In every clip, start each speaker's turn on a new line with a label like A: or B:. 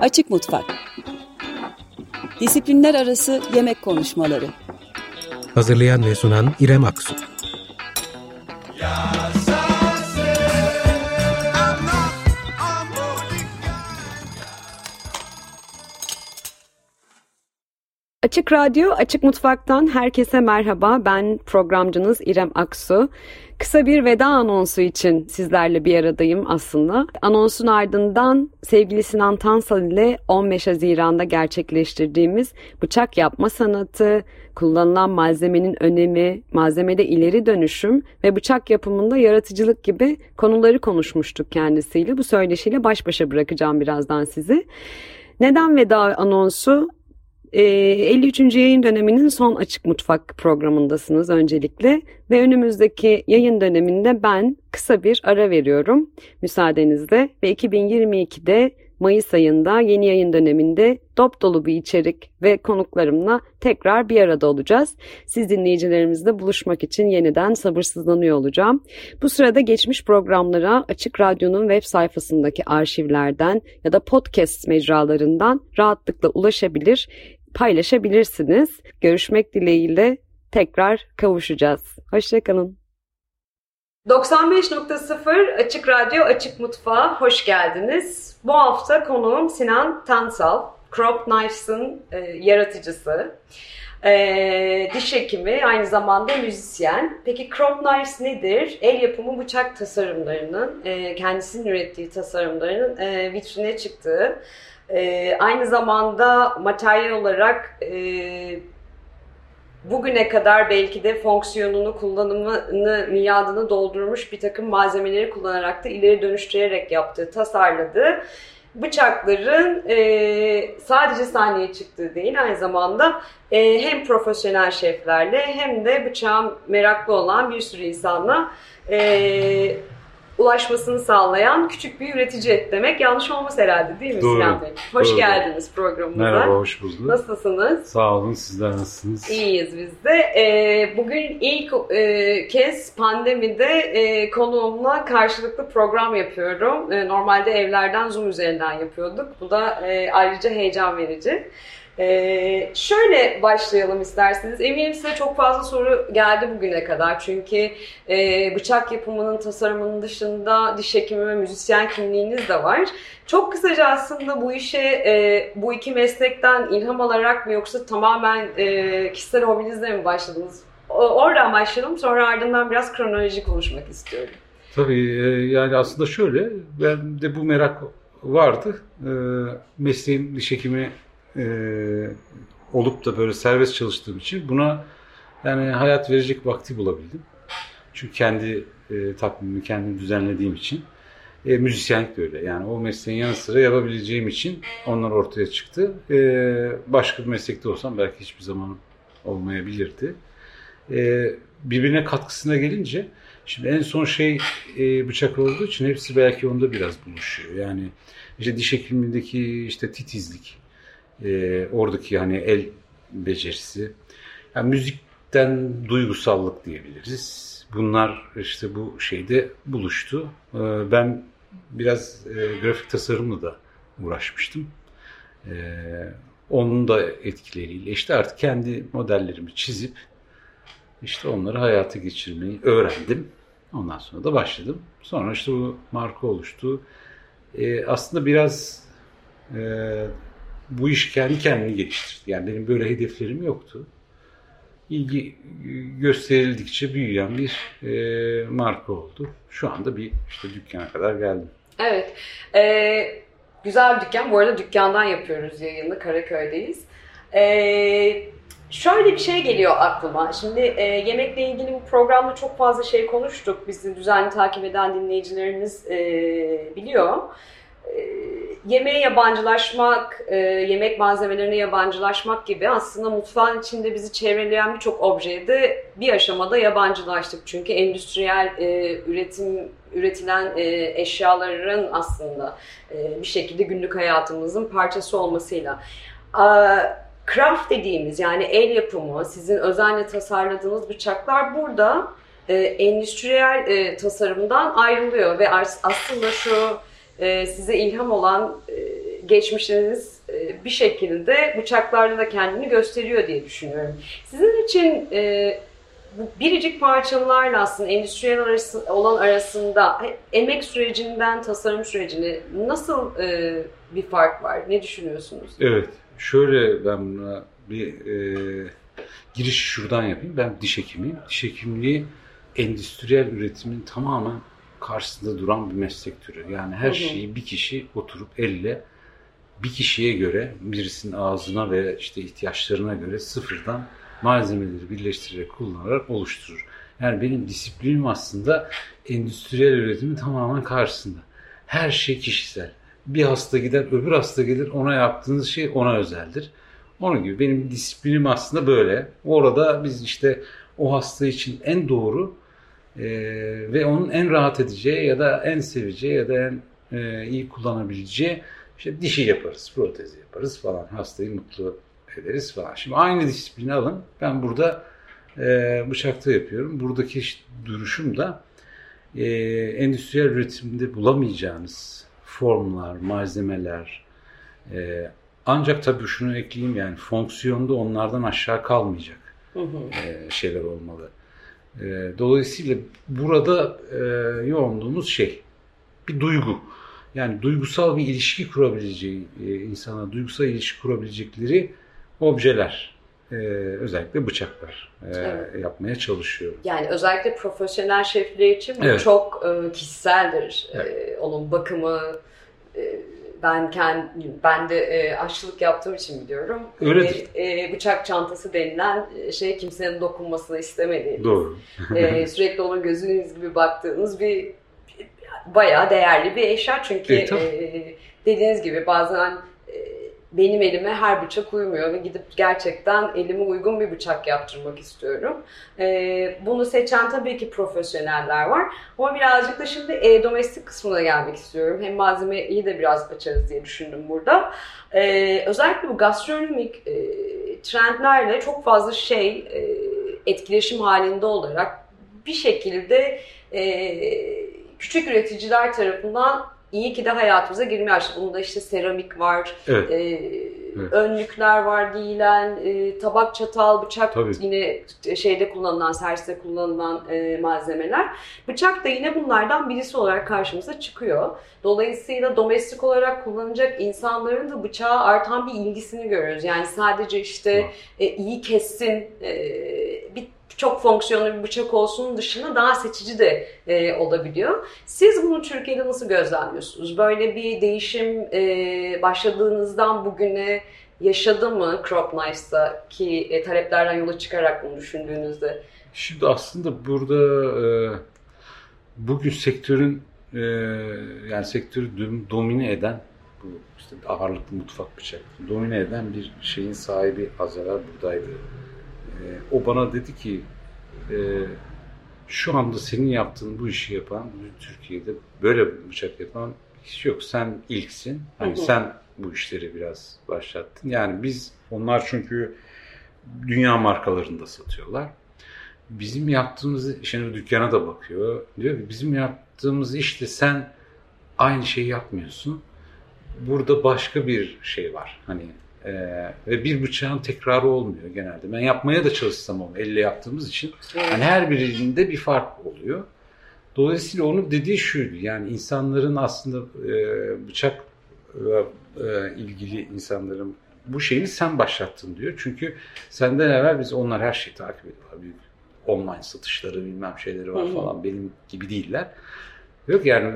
A: Açık Mutfak. Disiplinler Arası Yemek Konuşmaları.
B: Hazırlayan ve sunan İrem Aksu
C: Açık Radyo, Açık Mutfak'tan herkese merhaba. Ben programcınız İrem Aksu. Kısa bir veda anonsu için sizlerle bir aradayım aslında. Anonsun ardından sevgili Sinan Tansal ile 15 Haziran'da gerçekleştirdiğimiz bıçak yapma sanatı, kullanılan malzemenin önemi, malzemede ileri dönüşüm ve bıçak yapımında yaratıcılık gibi konuları konuşmuştuk kendisiyle. Bu söyleşiyle baş başa bırakacağım birazdan sizi. Neden veda anonsu? 53. Ee, yayın döneminin son Açık Mutfak programındasınız öncelikle ve önümüzdeki yayın döneminde ben kısa bir ara veriyorum müsaadenizle ve 2022'de Mayıs ayında yeni yayın döneminde dop dolu bir içerik ve konuklarımla tekrar bir arada olacağız. Siz dinleyicilerimizle buluşmak için yeniden sabırsızlanıyor olacağım. Bu sırada geçmiş programlara Açık Radyo'nun web sayfasındaki arşivlerden ya da podcast mecralarından rahatlıkla ulaşabilir paylaşabilirsiniz. Görüşmek dileğiyle tekrar kavuşacağız. Hoşçakalın. 95.0 Açık Radyo Açık Mutfağa hoş geldiniz. Bu hafta konuğum Sinan Tansal, Crop Knifes'ın e, yaratıcısı. E, diş hekimi, aynı zamanda müzisyen. Peki Crop Knives nedir? El yapımı bıçak tasarımlarının, e, kendisinin ürettiği tasarımlarının e, vitrine çıktığı e, aynı zamanda materyal olarak e, bugüne kadar belki de fonksiyonunu, kullanımını, miadını doldurmuş bir takım malzemeleri kullanarak da ileri dönüştürerek yaptığı, tasarladığı bıçakların e, sadece sahneye çıktığı değil aynı zamanda e, hem profesyonel şeflerle hem de bıçağın meraklı olan bir sürü insanla e, ulaşmasını sağlayan küçük bir üretici demek. Yanlış olmaz herhalde değil mi
D: Doğru.
C: Sinan Bey? Hoş
D: Doğru.
C: geldiniz programımıza.
D: Merhaba, hoş bulduk.
C: Nasılsınız?
D: Sağ olun, sizler nasılsınız?
C: İyiyiz biz de. Ee, bugün ilk e, kez pandemide e, konuğumla karşılıklı program yapıyorum. E, normalde evlerden Zoom üzerinden yapıyorduk. Bu da e, ayrıca heyecan verici. Ee, şöyle başlayalım isterseniz. Eminim size çok fazla soru geldi bugüne kadar. Çünkü e, bıçak yapımının tasarımının dışında diş hekimi ve müzisyen kimliğiniz de var. Çok kısaca aslında bu işe e, bu iki meslekten ilham alarak mı yoksa tamamen e, kişisel hobinizle mi başladınız? O, oradan başlayalım sonra ardından biraz kronoloji konuşmak istiyorum.
D: Tabii e, yani aslında şöyle, ben de bu merak vardı. E, mesleğim diş hekimi e, olup da böyle serbest çalıştığım için buna yani hayat verecek vakti bulabildim. Çünkü kendi e, takvimimi kendim düzenlediğim için. E, müzisyenlik de öyle. Yani o mesleğin yanı sıra yapabileceğim için onlar ortaya çıktı. E, başka bir meslekte olsam belki hiçbir zaman olmayabilirdi. E, birbirine katkısına gelince şimdi en son şey e, bıçak olduğu için hepsi belki onda biraz buluşuyor. Yani işte diş hekimliğindeki işte titizlik, e, oradaki hani el becerisi, yani müzikten duygusallık diyebiliriz. Bunlar işte bu şeyde buluştu. E, ben biraz e, grafik tasarımla da uğraşmıştım. E, onun da etkileriyle işte artık kendi modellerimi çizip işte onları hayata geçirmeyi öğrendim. Ondan sonra da başladım. Sonra işte bu marka oluştu. E, aslında biraz e, bu iş kendi kendini geliştirdi. Yani benim böyle hedeflerim yoktu. İlgi gösterildikçe büyüyen bir e, marka oldu. Şu anda bir işte dükkana kadar geldim.
C: Evet. Ee, güzel bir dükkan. Bu arada dükkandan yapıyoruz yayını. Karaköy'deyiz. Ee, şöyle bir şey geliyor aklıma. Şimdi e, yemekle ilgili bu programda çok fazla şey konuştuk. Bizi düzenli takip eden dinleyicilerimiz e, biliyor. E, yemeğe yabancılaşmak, e, yemek malzemelerine yabancılaşmak gibi aslında mutfağın içinde bizi çevreleyen birçok objeye de bir aşamada yabancılaştık. Çünkü endüstriyel e, üretim üretilen e, eşyaların aslında e, bir şekilde günlük hayatımızın parçası olmasıyla. E, craft dediğimiz yani el yapımı, sizin özenle tasarladığınız bıçaklar burada e, endüstriyel e, tasarımdan ayrılıyor ve aslında şu e, size ilham olan e, geçmişiniz e, bir şekilde bıçaklarda da kendini gösteriyor diye düşünüyorum. Sizin için e, bu biricik parçalarla aslında endüstriyel arası, olan arasında emek sürecinden tasarım sürecine nasıl e, bir fark var? Ne düşünüyorsunuz?
D: Evet, şöyle ben buna bir e, giriş şuradan yapayım. Ben diş hekimiyim. Diş hekimliği endüstriyel üretimin tamamen karşısında duran bir meslek türü. Yani her şeyi bir kişi oturup elle bir kişiye göre birisinin ağzına ve işte ihtiyaçlarına göre sıfırdan malzemeleri birleştirerek kullanarak oluşturur. Yani benim disiplinim aslında endüstriyel üretimin tamamen karşısında. Her şey kişisel. Bir hasta gider, öbür hasta gelir, ona yaptığınız şey ona özeldir. Onun gibi benim disiplinim aslında böyle. Orada biz işte o hasta için en doğru e, ve onun en rahat edeceği ya da en seveceği ya da en e, iyi kullanabileceği işte dişi yaparız, protezi yaparız falan. Hastayı mutlu ederiz falan. Şimdi aynı disiplini alın. Ben burada e, bıçakta yapıyorum. Buradaki duruşum da e, endüstriyel üretimde bulamayacağınız formlar, malzemeler, e, ancak tabii şunu ekleyeyim yani fonksiyonda onlardan aşağı kalmayacak hı hı. E, şeyler olmalı. E, dolayısıyla burada e, yoğunluğumuz şey bir duygu. Yani duygusal bir ilişki kurabileceği e, insana duygusal ilişki kurabilecekleri objeler e, özellikle bıçaklar e, evet. yapmaya çalışıyorum.
C: Yani özellikle profesyonel şefler için bu evet. çok e, kişiseldir. Evet. E, onun bakımı, e, ben kendi ben de e, aşçılık yaptığım için biliyorum.
D: Öyledir.
C: E, bıçak çantası denilen e, şey kimsenin dokunmasını istemediğiniz.
D: Doğru.
C: e, sürekli onun gözünüz gibi baktığınız bir bayağı değerli bir eşya çünkü e, e, dediğiniz gibi bazen benim elime her bıçak uymuyor ve gidip gerçekten elime uygun bir bıçak yaptırmak istiyorum. Ee, bunu seçen tabii ki profesyoneller var. Ama birazcık da şimdi e, domestik kısmına gelmek istiyorum. Hem malzemeyi de biraz açarız diye düşündüm burada. Ee, özellikle bu gastronomik e, trendlerle çok fazla şey e, etkileşim halinde olarak bir şekilde e, küçük üreticiler tarafından iyi ki de hayatımıza girmeye başladı. Bunda işte seramik var,
D: evet.
C: e, evet. önlükler var giyilen, e, tabak, çatal, bıçak Tabii. yine şeyde kullanılan, serviste kullanılan e, malzemeler. Bıçak da yine bunlardan birisi olarak karşımıza çıkıyor. Dolayısıyla domestik olarak kullanacak insanların da bıçağa artan bir ilgisini görüyoruz. Yani sadece işte e, iyi kessin, e, bir çok fonksiyonlu bir bıçak olsun dışında daha seçici de e, olabiliyor. Siz bunu Türkiye'de nasıl gözlemliyorsunuz? Böyle bir değişim e, başladığınızdan bugüne yaşadı mı Crop Knifes'ta ki e, taleplerden yola çıkarak bunu düşündüğünüzde?
D: Şimdi aslında burada e, bugün sektörün e, yani sektörü domine eden bu işte ağırlıklı mutfak bıçak domine eden bir şeyin sahibi az buradaydı. E, o bana dedi ki e, şu anda senin yaptığın bu işi yapan Türkiye'de böyle bıçak yapan hiç yok. Sen ilksin. Hani hı. sen bu işleri biraz başlattın. Yani biz onlar çünkü dünya markalarında satıyorlar. Bizim yaptığımız şimdi dükkana da bakıyor. Diyor ki bizim yaptığımız işte sen aynı şeyi yapmıyorsun. Burada başka bir şey var. Hani ee, ve bir bıçağın tekrarı olmuyor genelde. Ben yapmaya da çalışsam onu elle yaptığımız için. Yani her birinde bir fark oluyor. Dolayısıyla onun dediği şuydu. Yani insanların aslında e, bıçak e, ilgili insanların bu şeyini sen başlattın diyor. Çünkü senden evvel biz onlar her şeyi takip ediyorlar. Büyük online satışları bilmem şeyleri var falan. Benim gibi değiller. Yok yani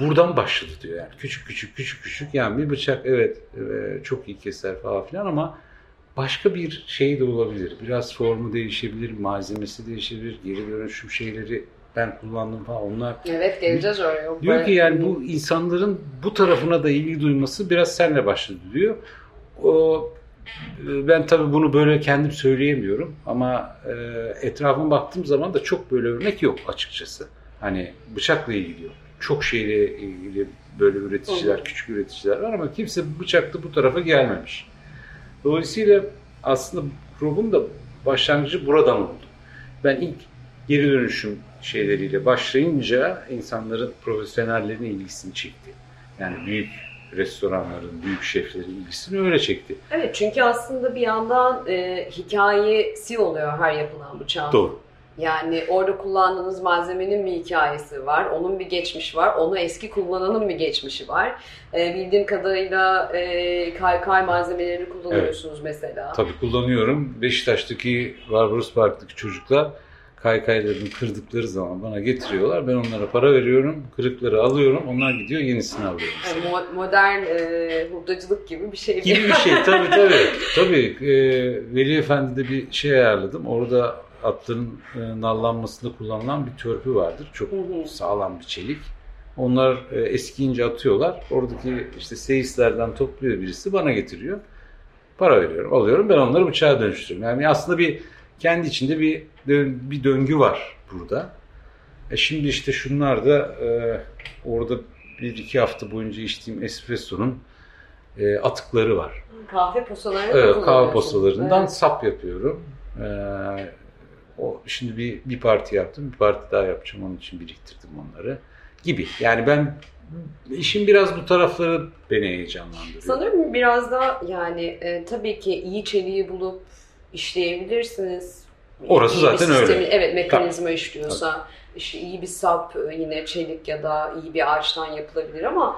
D: buradan başladı diyor yani. Küçük küçük küçük küçük yani bir bıçak evet, evet çok iyi keser falan filan ama başka bir şey de olabilir. Biraz formu değişebilir, malzemesi değişebilir, geri dönüşüm şeyleri ben kullandım falan onlar.
C: Evet geleceğiz oraya.
D: Diyor ki yani bu insanların bu tarafına da ilgi duyması biraz senle başladı diyor. O ben tabii bunu böyle kendim söyleyemiyorum ama e, etrafıma baktığım zaman da çok böyle örnek yok açıkçası. Hani bıçakla ilgili yok çok şeyle ilgili böyle üreticiler, Olur. küçük üreticiler var ama kimse bıçakta bu tarafa gelmemiş. Dolayısıyla aslında grubun da başlangıcı buradan oldu. Ben ilk geri dönüşüm şeyleriyle başlayınca insanların profesyonellerine ilgisini çekti. Yani büyük restoranların, büyük şeflerin ilgisini öyle çekti.
C: Evet çünkü aslında bir yandan e, hikayesi oluyor her yapılan bıçağın.
D: Doğru.
C: Yani orada kullandığınız malzemenin bir hikayesi var, onun bir geçmişi var, onu eski kullananın bir geçmişi var. E, bildiğim kadarıyla e, kaykay malzemelerini kullanıyorsunuz mesela.
D: Tabii kullanıyorum. Beşiktaş'taki Barbaros Park'taki çocuklar kaykaylarını kırdıkları zaman bana getiriyorlar. Ben onlara para veriyorum. Kırıkları alıyorum. Onlar gidiyor yenisini alıyor.
C: Yani mo- modern e, hurdacılık gibi bir şey.
D: gibi bir şey tabii tabii. Tabii e, Veli Efendi'de bir şey ayarladım. Orada atların e, nallanmasında kullanılan bir törpü vardır. Çok
C: Hı hı.
D: sağlam bir çelik. Onlar e, eskiyince atıyorlar. Oradaki işte seyislerden topluyor birisi bana getiriyor. Para veriyorum, alıyorum. Ben onları bıçağa dönüştürüyorum. Yani aslında bir kendi içinde bir bir döngü var burada. E şimdi işte şunlar da e, orada bir iki hafta boyunca içtiğim espresso'nun e, atıkları var.
C: Kahve posalarını
D: Evet, kahve posalarından
C: Evet.
D: sap yapıyorum. Ee, o şimdi bir bir parti yaptım, bir parti daha yapacağım. Onun için biriktirdim onları gibi. Yani ben işin biraz bu tarafları beni heyecanlandırıyor.
C: Sanırım biraz da yani e, tabii ki iyi çeliği bulup işleyebilirsiniz.
D: Orası
C: İyi
D: zaten
C: bir
D: öyle.
C: Evet mekanizma işliyorsa işte iyi bir sap e, yine çelik ya da iyi bir ağaçtan yapılabilir ama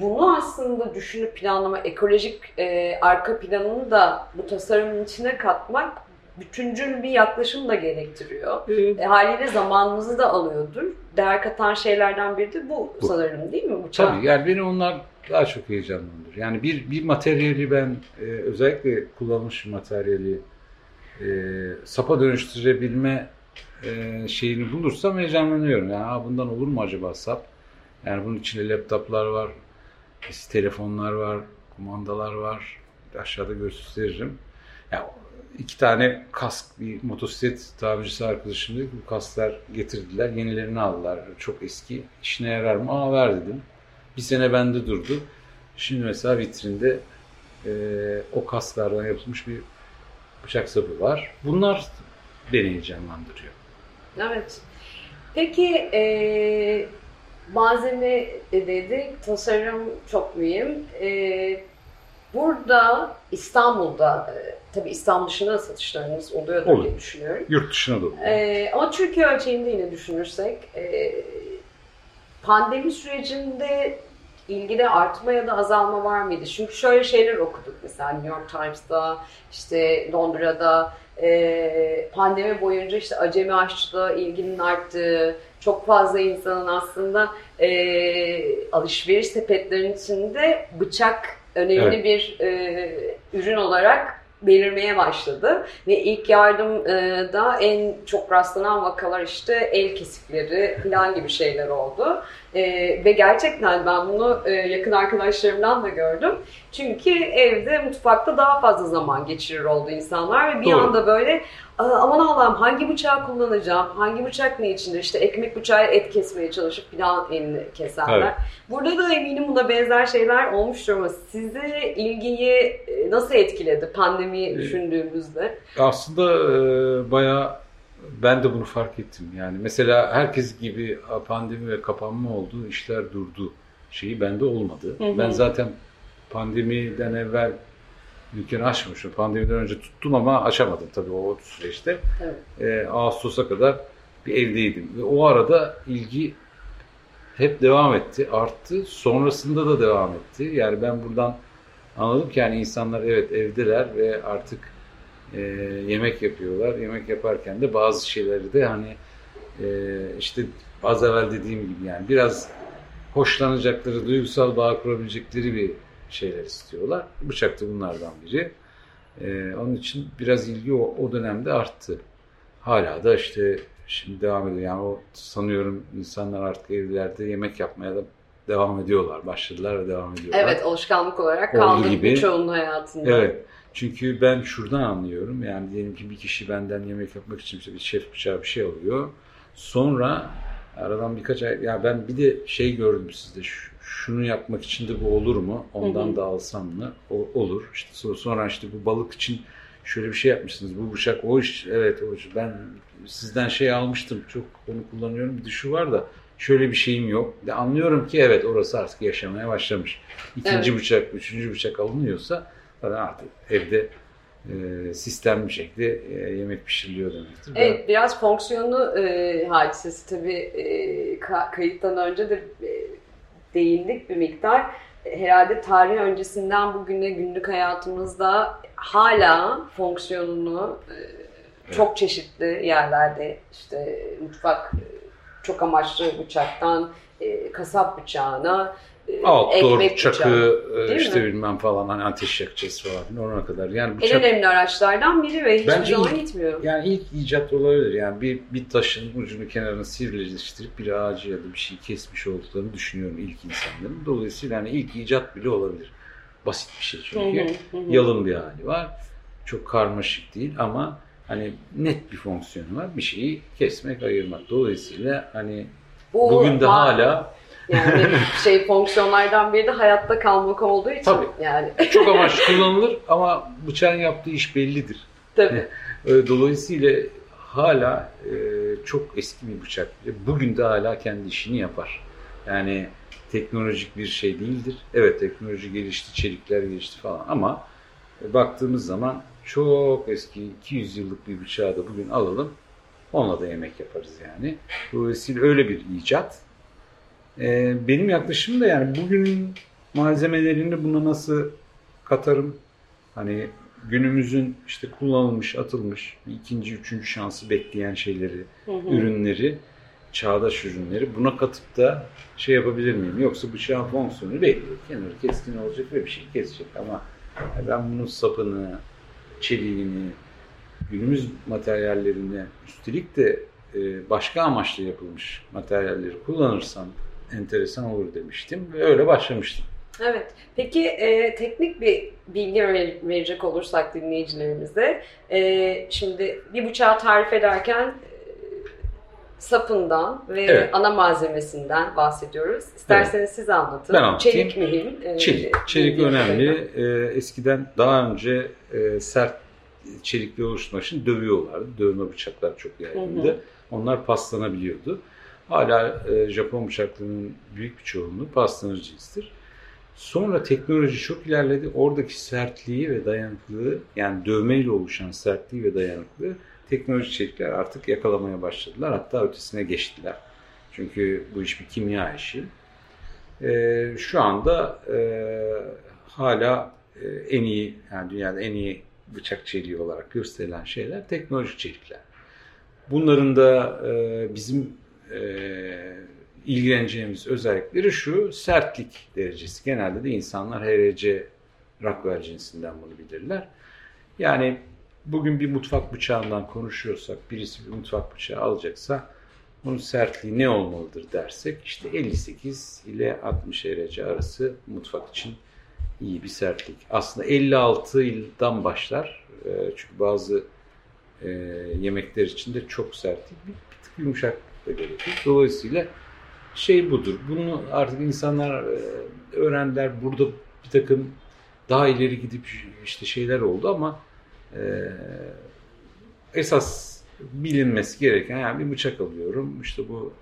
C: bunu aslında düşünüp planlama, ekolojik e, arka planını da bu tasarımın içine katmak bütüncül bir yaklaşım da gerektiriyor.
D: Ee,
C: E, haliyle zamanınızı da alıyordur. Değer katan şeylerden biri de bu,
D: Bu.
C: sanırım değil mi? Bıçak.
D: Tabii yani beni onlar daha çok heyecanlandırıyor. Yani bir bir materyali ben e, özellikle kullanılmış bir materyali e, sapa dönüştürebilme e, şeyini bulursam heyecanlanıyorum. Yani "Aa, bundan olur mu acaba sap? Yani bunun içinde laptoplar var, telefonlar var, kumandalar var. Aşağıda gösteririm. Yani iki tane kask, bir motosiklet tamircisi arkadaşım dedi bu kasklar getirdiler, yenilerini aldılar. Çok eski, işine yarar mı? Aa ver dedim. Bir sene bende durdu. Şimdi mesela vitrinde e, o kasklardan yapılmış bir bıçak sapı var. Bunlar beni heyecanlandırıyor.
C: Evet. Peki e, malzeme dedik, tasarım çok mühim. E, burada İstanbul'da, e, tabii İstanbul dışında da satışlarınız oluyor
D: Olur.
C: diye düşünüyorum.
D: Yurt dışına doğru.
C: E, ama Türkiye ölçeğinde yine düşünürsek, e, pandemi sürecinde ilgide artma ya da azalma var mıydı? Çünkü şöyle şeyler okuduk mesela New York Times'da, işte Londra'da e, pandemi boyunca işte acemi aşçılığa ilginin arttığı, çok fazla insanın aslında e, alışveriş sepetlerinin içinde bıçak önemli
D: Evet.
C: bir e, ürün olarak belirmeye başladı. Ve ilk yardımda en çok rastlanan vakalar işte el kesikleri falan gibi şeyler oldu. E, ve gerçekten ben bunu e, yakın arkadaşlarımdan da gördüm. Çünkü evde, mutfakta daha fazla zaman geçirir oldu insanlar ve bir
D: Doğru.
C: anda böyle "Aa, aman Allah'ım hangi bıçağı kullanacağım, hangi bıçak ne içindir, işte ekmek bıçağı et kesmeye çalışıp falan elini kesenler.
D: Evet.
C: Burada da eminim buna benzer şeyler olmuştur ama sizi ilgiyi e, nasıl etkiledi pandemiyi düşündüğümüzde?
D: Aslında e, bayağı ben de bunu fark ettim. Yani mesela herkes gibi pandemi ve kapanma oldu, işler durdu şeyi bende olmadı.
C: Hı hı.
D: Ben zaten pandemiden evvel dükkanı açmışım. Pandemiden önce tuttum ama açamadım tabii o süreçte.
C: Evet.
D: E, Ağustos'a kadar bir evdeydim. Ve o arada ilgi hep devam etti, arttı. Sonrasında da devam etti. Yani ben buradan anladım ki yani insanlar evet evdeler ve artık e, yemek yapıyorlar. Yemek yaparken de bazı şeyleri de hani e, işte az evvel dediğim gibi yani biraz hoşlanacakları, duygusal bağ kurabilecekleri bir şeyler istiyorlar. Bıçak da bunlardan biri. E, onun için biraz ilgi o, o dönemde arttı. Hala da işte şimdi devam ediyor. Yani o sanıyorum insanlar artık evlerde yemek yapmaya da devam ediyorlar. Başladılar ve devam ediyorlar.
C: Evet alışkanlık olarak kaldı
D: gibi.
C: birçoğunun hayatında.
D: Evet. Çünkü ben şuradan anlıyorum. Yani diyelim ki bir kişi benden yemek yapmak için işte bir şef bıçağı bir şey alıyor. Sonra aradan birkaç ay ya ben bir de şey gördüm sizde şu- şunu yapmak için de bu olur mu? Ondan
C: Hı hı.
D: da alsam mı? O, olur. İşte so- sonra işte bu balık için şöyle bir şey yapmışsınız. Bu bıçak o iş evet o iş. Ben sizden şey almıştım. Çok onu kullanıyorum. Bir de şu var da şöyle bir şeyim yok. De anlıyorum ki evet orası artık yaşamaya başlamış. İkinci
C: Evet.
D: bıçak, üçüncü bıçak alınıyorsa zaten artık evde e, sistem bir şekilde e, yemek pişiriliyor demektir. Ben-
C: Evet biraz fonksiyonu e, hadisesi tabii e, ka- kayıttan önce de e, değindik bir miktar. Herhalde tarih öncesinden bugüne günlük hayatımızda hala fonksiyonunu e, çok çeşitli yerlerde işte mutfak e, çok amaçlı bıçaktan e, kasap bıçağına
D: Outdoor
C: ekmek
D: çakı
C: bıçağı.
D: e, işte
C: mi?
D: bilmem falan hani ateş yakacağız falan ona kadar. Yani
C: En
D: bıçak
C: önemli araçlardan biri ve hiçbir zaman gitmiyor.
D: yani ilk icat olabilir. Yani bir, bir taşın ucunu kenarına sivrileştirip bir ağacı ya da bir şey kesmiş olduklarını düşünüyorum ilk insanların. Dolayısıyla hani ilk icat bile olabilir. Basit bir şey çünkü.
C: Hı hı, hı.
D: Yalın bir hali var. Çok karmaşık değil ama hani net bir fonksiyonu var. Bir şeyi kesmek, ayırmak. Dolayısıyla hani
C: Bu
D: bugün de hala
C: Yani şey fonksiyonlardan biri de hayatta kalmak olduğu için
D: Tabii.
C: yani
D: çok amaçlı kullanılır ama bıçağın yaptığı iş bellidir.
C: tabii.
D: E, Dolayısıyla hala e, çok eski bir bıçak. E, Bugün de hala kendi işini yapar. Yani teknolojik bir şey değildir. Evet teknoloji gelişti, çelikler gelişti falan ama e, baktığımız zaman çok eski 200 yıllık bir bıçağı da bugün alalım. Onunla da yemek yaparız yani. Dolayısıyla öyle bir icat. E, benim yaklaşımım da yani bugünün malzemelerini buna nasıl katarım? Hani günümüzün işte kullanılmış, atılmış, ikinci, üçüncü şansı bekleyen şeyleri,
C: Hı hı.
D: ürünleri, çağdaş ürünleri buna katıp da şey yapabilir miyim? Yoksa bıçağın fonksiyonu belli. Kenarı keskin olacak ve bir şey kesecek ama ben bunun sapını, çeliğini, günümüz materyallerini üstelik de e, başka amaçla yapılmış materyalleri kullanırsam enteresan olur demiştim ve öyle başlamıştım.
C: Evet. Peki e, teknik bir bilgi ver- verecek olursak dinleyicilerimize. E, şimdi bir bıçağı tarif ederken e, sapından ve
D: Evet.
C: ana malzemesinden bahsediyoruz. İsterseniz siz anlatın.
D: Ben anlatayım.
C: Çelik mühim. e,
D: Çelik. Çelik önemli. Ee, eskiden daha önce e, sert çelikli oluşturmak için dövüyorlardı. Dövme bıçaklar çok yaygındı.
C: Hı hı.
D: Onlar paslanabiliyordu. Hala e, Japon bıçaklarının büyük bir çoğunluğu cinstir. Sonra teknoloji çok ilerledi. Oradaki sertliği ve dayanıklılığı yani dövmeyle oluşan sertliği ve dayanıklılığı teknoloji çelikler artık yakalamaya başladılar. Hatta ötesine geçtiler. Çünkü bu iş bir kimya işi. Ee, şu anda e, hala e, en iyi, yani dünyada en iyi bıçak çeliği olarak gösterilen şeyler teknolojik çelikler. Bunların da e, bizim e, ilgileneceğimiz özellikleri şu, sertlik derecesi. Genelde de insanlar HRC Rockwell cinsinden bunu bilirler. Yani bugün bir mutfak bıçağından konuşuyorsak, birisi bir mutfak bıçağı alacaksa bunun sertliği ne olmalıdır dersek işte 58 ile 60 derece arası mutfak için iyi bir sertlik. Aslında 56 yıldan başlar. Ee, Çünkü bazı e, yemekler için de çok sertlik bir tık yumuşak da gerekir. Dolayısıyla şey budur. Bunu artık insanlar e, öğrendiler. Burada bir takım daha ileri gidip işte şeyler oldu ama e, esas bilinmesi gereken yani bir bıçak alıyorum. İşte bu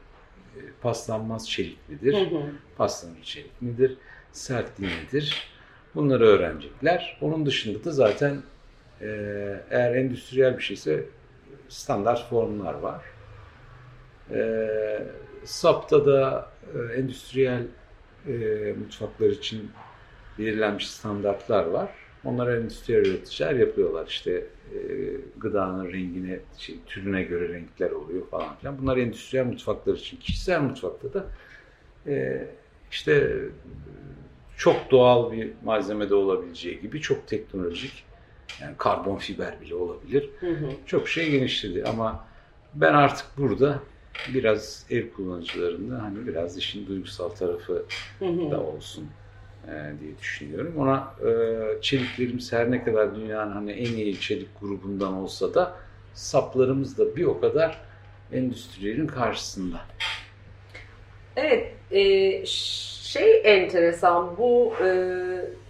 D: e, paslanmaz çeliklidir.
C: Hı hı.
D: Paslanır çelik midir? Sertliği nedir? Bunları öğrenecekler. Onun dışında da zaten e, eğer endüstriyel bir şeyse standart formlar var. E, SAP'ta da e, endüstriyel e, mutfaklar için belirlenmiş standartlar var. Onları endüstriyel üreticiler yapıyorlar. İşte e, gıdanın rengine, şey, türüne göre renkler oluyor falan filan. Bunlar endüstriyel mutfaklar için. Kişisel mutfakta da e, işte çok doğal bir malzemede olabileceği gibi çok teknolojik yani karbon fiber bile olabilir.
C: Hı hı.
D: Çok şey genişledi ama ben artık burada biraz ev kullanıcılarında hani biraz işin duygusal tarafı da olsun e, diye düşünüyorum. Ona e, çeliklerimiz her ne kadar dünyanın hani en iyi çelik grubundan olsa da saplarımız da bir o kadar endüstrinin karşısında.
C: Evet, e, şey enteresan bu e,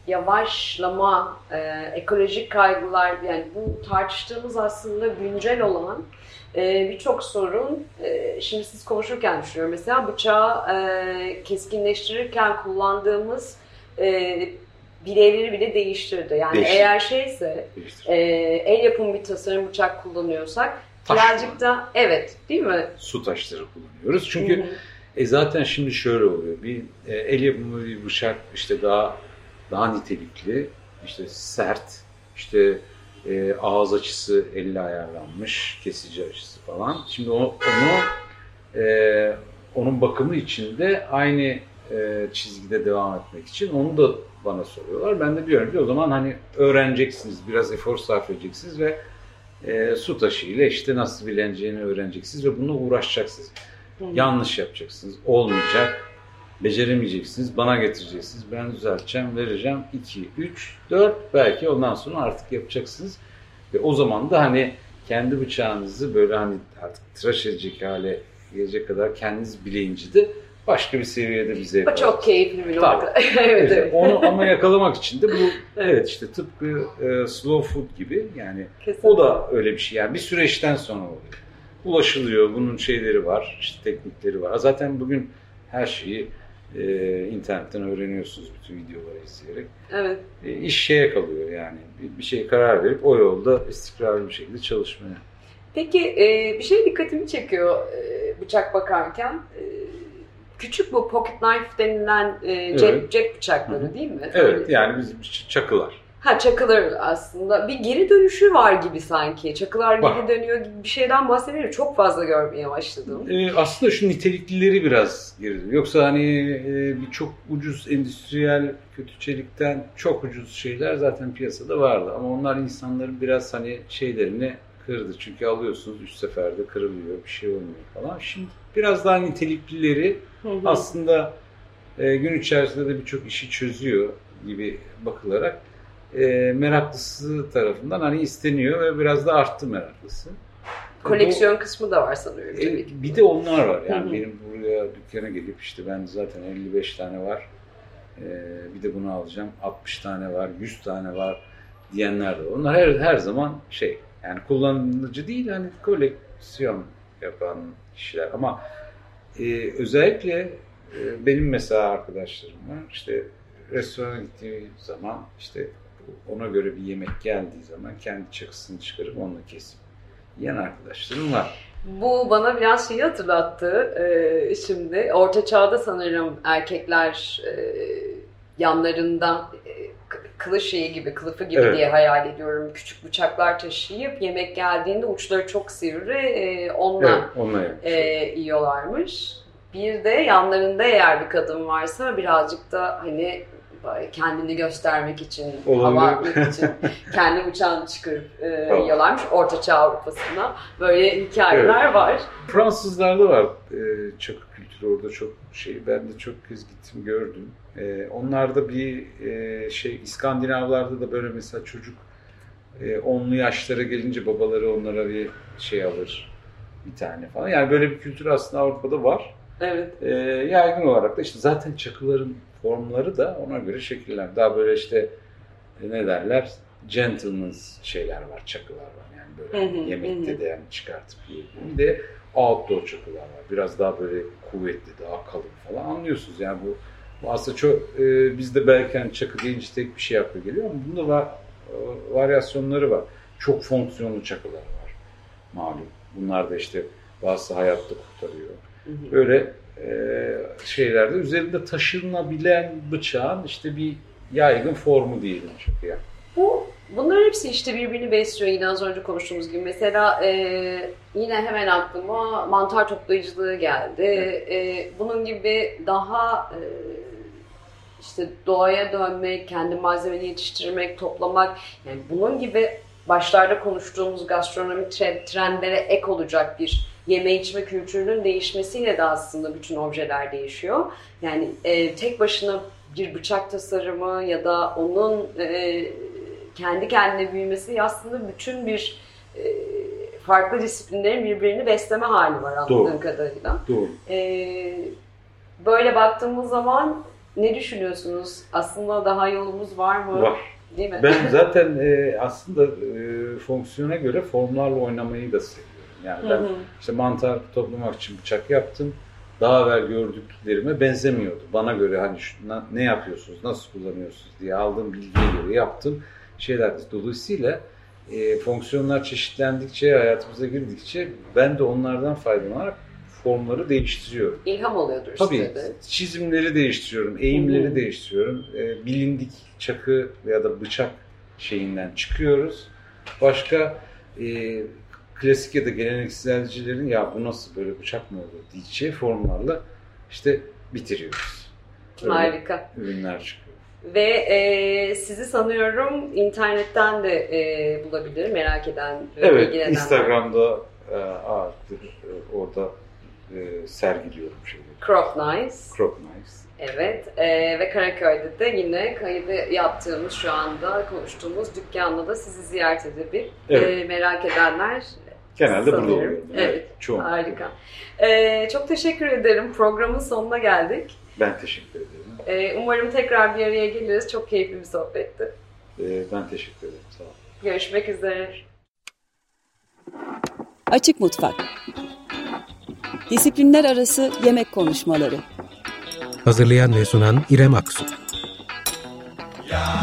C: yavaşlama, e, ekolojik kaygılar yani bu tartıştığımız aslında güncel olan e, birçok sorun e, şimdi siz konuşurken düşünüyorum. Mesela bıçağı e, keskinleştirirken kullandığımız e, bilevleri bile değiştirdi. Yani
D: Değiştirdi.
C: eğer şeyse
D: Değiştir.
C: e, el yapımı bir tasarım bıçak kullanıyorsak
D: Taş
C: birazcık da evet değil mi?
D: Su taşları kullanıyoruz. Çünkü
C: Hı hı.
D: E zaten şimdi şöyle oluyor. Bir e, el yapımı bir bıçak işte daha daha nitelikli, işte sert, işte e, ağız açısı elle ayarlanmış, kesici açısı falan. Şimdi o, onu e, onun bakımı için de aynı e, çizgide devam etmek için onu da bana soruyorlar. Ben de diyorum ki o zaman hani öğreneceksiniz, biraz efor sarf edeceksiniz ve e, su taşıyla işte nasıl bileneceğini öğreneceksiniz ve bununla uğraşacaksınız. Yanlış yapacaksınız. Olmayacak. Beceremeyeceksiniz. Bana getireceksiniz. Ben düzelteceğim, vereceğim. 2, 3, 4 belki ondan sonra artık yapacaksınız. Ve o zaman da hani kendi bıçağınızı böyle hani artık tıraş edecek hale gelecek kadar kendiniz bileyince de başka bir seviyede bir zevk
C: O çok keyifli bir nokta. evet, evet.
D: Onu ama yakalamak için de bu evet işte tıpkı e, slow food gibi yani
C: Kesinlikle.
D: o da öyle bir şey. Yani bir süreçten sonra oluyor. Ulaşılıyor. Bunun şeyleri var. işte teknikleri var. Zaten bugün her şeyi e, internetten öğreniyorsunuz bütün videoları izleyerek.
C: Evet.
D: E, iş şeye kalıyor yani. Bir, bir şeye karar verip o yolda istikrarlı bir şekilde çalışmaya.
C: Peki e, bir şey dikkatimi çekiyor e, bıçak bakarken. E, küçük bu pocket knife denilen e, cep,
D: Evet.
C: cep bıçakları
D: Hı hı.
C: değil mi?
D: Evet yani bizim ç- çakılar.
C: Ha çakılar aslında. Bir geri dönüşü var gibi sanki. Çakılar
D: Var.
C: geri dönüyor gibi bir şeyden bahsediyorum. Çok fazla görmeye başladım.
D: E, aslında şu niteliklileri biraz geri. Yoksa hani e, bir çok ucuz endüstriyel kötü çelikten çok ucuz şeyler zaten piyasada vardı. Ama onlar insanların biraz hani şeylerini kırdı. Çünkü alıyorsunuz üç seferde kırılıyor, bir şey olmuyor falan. Şimdi biraz daha niteliklileri
C: Hı hı.
D: aslında e, gün içerisinde de birçok işi çözüyor gibi bakılarak e, meraklısı tarafından hani isteniyor ve biraz da arttı meraklısı.
C: Koleksiyon kısmı da var sanıyorum.
D: E, bir de onlar var. Yani
C: Hı hı.
D: benim buraya dükkana gelip işte ben zaten 55 tane var. e, bir de bunu alacağım. 60 tane var, 100 tane var diyenler de var. Onlar her her zaman şey yani kullanıcı değil hani koleksiyon yapan kişiler ama e, özellikle e, benim mesela arkadaşlarım var. İşte restorana gittiği zaman işte ona göre bir yemek geldiği zaman kendi çakısını çıkarıp onunla kesip yiyen arkadaşlarım var.
C: Bu bana biraz şeyi hatırlattı e, şimdi. Orta çağda sanırım erkekler e, yanlarında e, kılıç şeyi gibi, kılıfı gibi
D: Evet.
C: diye hayal ediyorum. Küçük bıçaklar taşıyıp yemek geldiğinde uçları çok sivri e, onunla
D: Evet, onunla
C: e, yiyorlarmış. Bir de yanlarında eğer bir kadın varsa birazcık da hani kendini göstermek için, hava atmak için kendi bıçağını çıkarıp e,
D: Tamam.
C: yiyorlarmış. Orta Çağ Avrupa'sında böyle hikayeler var.
D: Fransızlarda var e, çakı kültürü orada çok şey. Ben de çok kez gittim gördüm. E, onlarda bir e, şey İskandinavlarda da böyle mesela çocuk e, onlu yaşlara gelince babaları onlara bir şey alır bir tane falan. Yani böyle bir kültür aslında Avrupa'da var.
C: Evet.
D: E, yaygın olarak da işte zaten çakıların formları da ona göre şekiller. Daha böyle işte e, ne derler? Gentleman's şeyler var, çakılar var. Yani böyle
C: Hı hı,
D: yemekte
C: hı.
D: de yani çıkartıp yiyebildiğin. Bir de outdoor çakılar var. Biraz daha böyle kuvvetli, daha kalın falan anlıyorsunuz. Yani bu, bu aslında çok e, bizde belki hani çakı deyince tek bir şey akla geliyor ama bunda var, e, varyasyonları var. Çok fonksiyonlu çakılar var malum. Bunlar da işte bazı hayatta kurtarıyor. Böyle e, şeylerde üzerinde taşınabilen bıçağın işte bir yaygın formu diyelim çakıya.
C: Bu bunların hepsi işte birbirini besliyor yine az önce konuştuğumuz gibi. Mesela e, yine hemen aklıma mantar toplayıcılığı geldi. E, bunun gibi daha e, işte doğaya dönmek, kendi malzemeni yetiştirmek, toplamak yani bunun gibi başlarda konuştuğumuz gastronomik tre- trendlere ek olacak bir yeme içme kültürünün değişmesiyle de aslında bütün objeler değişiyor. Yani e, tek başına bir bıçak tasarımı ya da onun e, kendi kendine büyümesi aslında bütün bir e, farklı disiplinlerin birbirini besleme hali var anladığım
D: Doğru.
C: kadarıyla.
D: Doğru.
C: E, böyle baktığımız zaman ne düşünüyorsunuz? Aslında daha yolumuz var mı?
D: Var.
C: Değil mi?
D: Ben zaten e, aslında e, fonksiyona göre formlarla oynamayı da seviyorum. Yani ben işte mantar toplamak için bıçak yaptım. Daha evvel gördüklerime benzemiyordu. Bana göre hani şu, ne yapıyorsunuz, nasıl kullanıyorsunuz diye aldığım bilgiye göre yaptım şeyler. Dolayısıyla e, fonksiyonlar çeşitlendikçe, hayatımıza girdikçe ben de onlardan faydalanarak formları değiştiriyorum.
C: İlham oluyordur
D: Tabii
C: size
D: çizimleri değiştiriyorum, eğimleri
C: Hı hı.
D: değiştiriyorum. E, bilindik çakı ya da bıçak şeyinden çıkıyoruz. Başka e, klasik ya da gelenekselcilerin ya bu nasıl böyle bıçak mı olur diyeceği formlarla işte bitiriyoruz. Öyle
C: Harika.
D: ürünler çıkıyor.
C: Ve e, sizi sanıyorum internetten de e, bulabilir merak eden, ve
D: Evet,
C: ilgilenenler.
D: Instagram'da e, ağırlıklı e, orada e, sergiliyorum şeyleri.
C: Crop Nice.
D: Crop Knives.
C: Evet e, ve Karaköy'de de yine kaydı yaptığımız şu anda konuştuğumuz dükkanda da sizi ziyaret edebilir.
D: Evet.
C: E, merak edenler
D: Genelde burada
C: Sanıyorum.
D: oluyorum.
C: Evet,
D: Çoğun.
C: harika. E, çok teşekkür ederim. Programın sonuna geldik.
D: Ben teşekkür ederim.
C: E, umarım tekrar bir araya geliriz. Çok keyifli bir sohbetti.
D: E, ben teşekkür ederim. Sağ olun.
C: Görüşmek üzere.
A: Açık Mutfak Disiplinler Arası Yemek Konuşmaları
B: Hazırlayan ve sunan İrem Aksu.
E: Ya